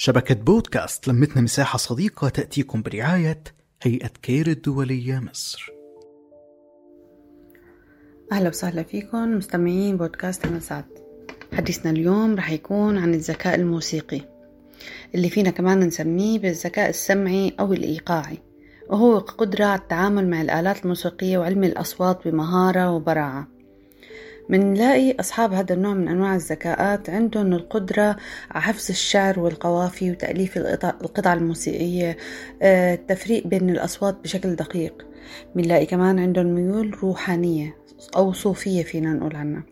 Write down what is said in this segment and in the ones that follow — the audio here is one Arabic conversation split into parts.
شبكة بودكاست لمتنا مساحة صديقة تأتيكم برعاية هيئة كير الدولية مصر. أهلا وسهلا فيكم مستمعين بودكاست همسات حديثنا اليوم رح يكون عن الذكاء الموسيقي اللي فينا كمان نسميه بالذكاء السمعي أو الإيقاعي وهو قدرة على التعامل مع الآلات الموسيقية وعلم الأصوات بمهارة وبراعة. منلاقي أصحاب هذا النوع من أنواع الذكاءات عندهم القدرة على حفظ الشعر والقوافي وتأليف القطع الموسيقية آه، التفريق بين الأصوات بشكل دقيق. منلاقي كمان عندهم ميول روحانية أو صوفية فينا نقول عنها.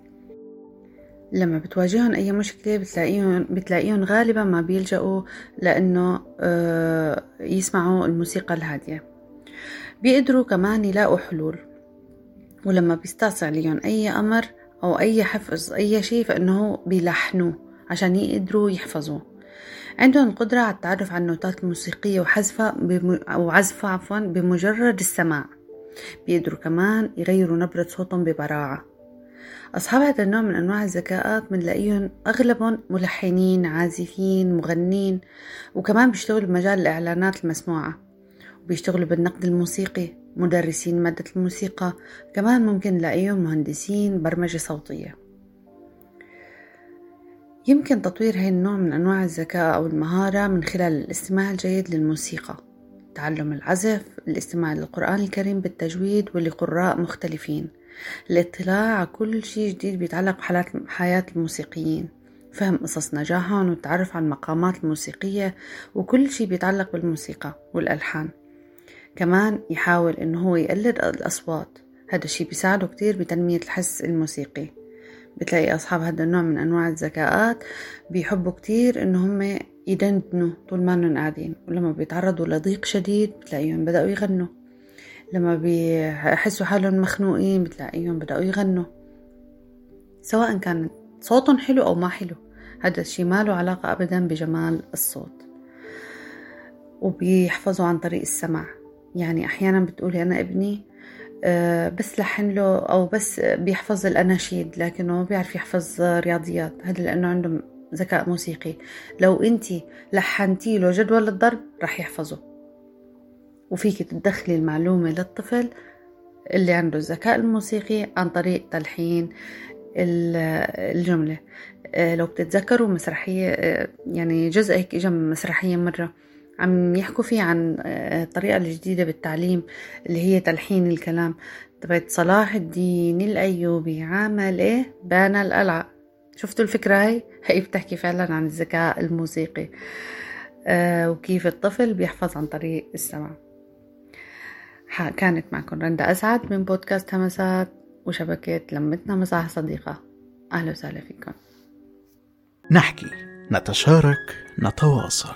لما بتواجههم أي مشكلة بتلاقيهم بتلاقيهم غالبا ما بيلجأوا لأنه آه، يسمعوا الموسيقى الهادية. بيقدروا كمان يلاقوا حلول. ولما بيستعصي عليهم أي أمر أو أي حفظ أي شيء فإنه بيلحنوه عشان يقدروا يحفظوه. عندهم القدرة على التعرف على النوتات الموسيقية وحذفها بم... أو عزفها عفوا بمجرد السماع. بيقدروا كمان يغيروا نبرة صوتهم ببراعة. أصحاب هذا النوع من أنواع الذكاءات بنلاقيهم أغلبهم ملحنين عازفين مغنين وكمان بيشتغلوا بمجال الإعلانات المسموعة وبيشتغلوا بالنقد الموسيقي. مدرسين مادة الموسيقى كمان ممكن نلاقيهم مهندسين برمجة صوتية. يمكن تطوير هاي النوع من أنواع الذكاء أو المهارة من خلال الاستماع الجيد للموسيقى تعلم العزف الاستماع للقرآن الكريم بالتجويد ولقراء مختلفين. الاطلاع على كل شيء جديد بيتعلق بحياة الموسيقيين فهم قصص نجاحهم والتعرف على المقامات الموسيقية وكل شيء بيتعلق بالموسيقى والألحان. كمان يحاول إنه هو يقلد الأصوات. هذا الشي بيساعده كتير بتنمية الحس الموسيقي. بتلاقي أصحاب هذا النوع من أنواع الذكاءات بيحبوا كتير إنه هم يدندنوا طول ما إنهم قاعدين. ولما بيتعرضوا لضيق شديد بتلاقيهم بدأوا يغنوا. لما بيحسوا حالهم مخنوقين بتلاقيهم بدأوا يغنوا. سواء كان صوتهم حلو أو ما حلو هذا الشي ما له علاقة أبدا بجمال الصوت. وبيحفظوا عن طريق السمع يعني أحيانا بتقولي أنا ابني آه، بس لحن له أو بس بيحفظ الأناشيد لكنه ما بيعرف يحفظ رياضيات هذا لأنه عنده ذكاء موسيقي. لو أنت لحنتي له جدول الضرب رح يحفظه. وفيك تدخلي المعلومة للطفل اللي عنده الذكاء الموسيقي عن طريق تلحين الجملة. آه، لو بتتذكروا مسرحية آه، يعني جزء هيك اجى من مسرحية مرة. عم يحكوا فيه عن آه، الطريقة الجديدة بالتعليم اللي هي تلحين الكلام. تبعت صلاح الدين الأيوبي عمل إيه؟ بنى القلعة. شفتوا الفكرة هاي؟ هي بتحكي فعلا عن الذكاء الموسيقي. آه وكيف الطفل بيحفظ عن طريق السمع كانت معكم رندا أسعد من بودكاست همسات وشبكة لمتنا مساحة صديقة. أهلا وسهلا فيكم. نحكي نتشارك نتواصل.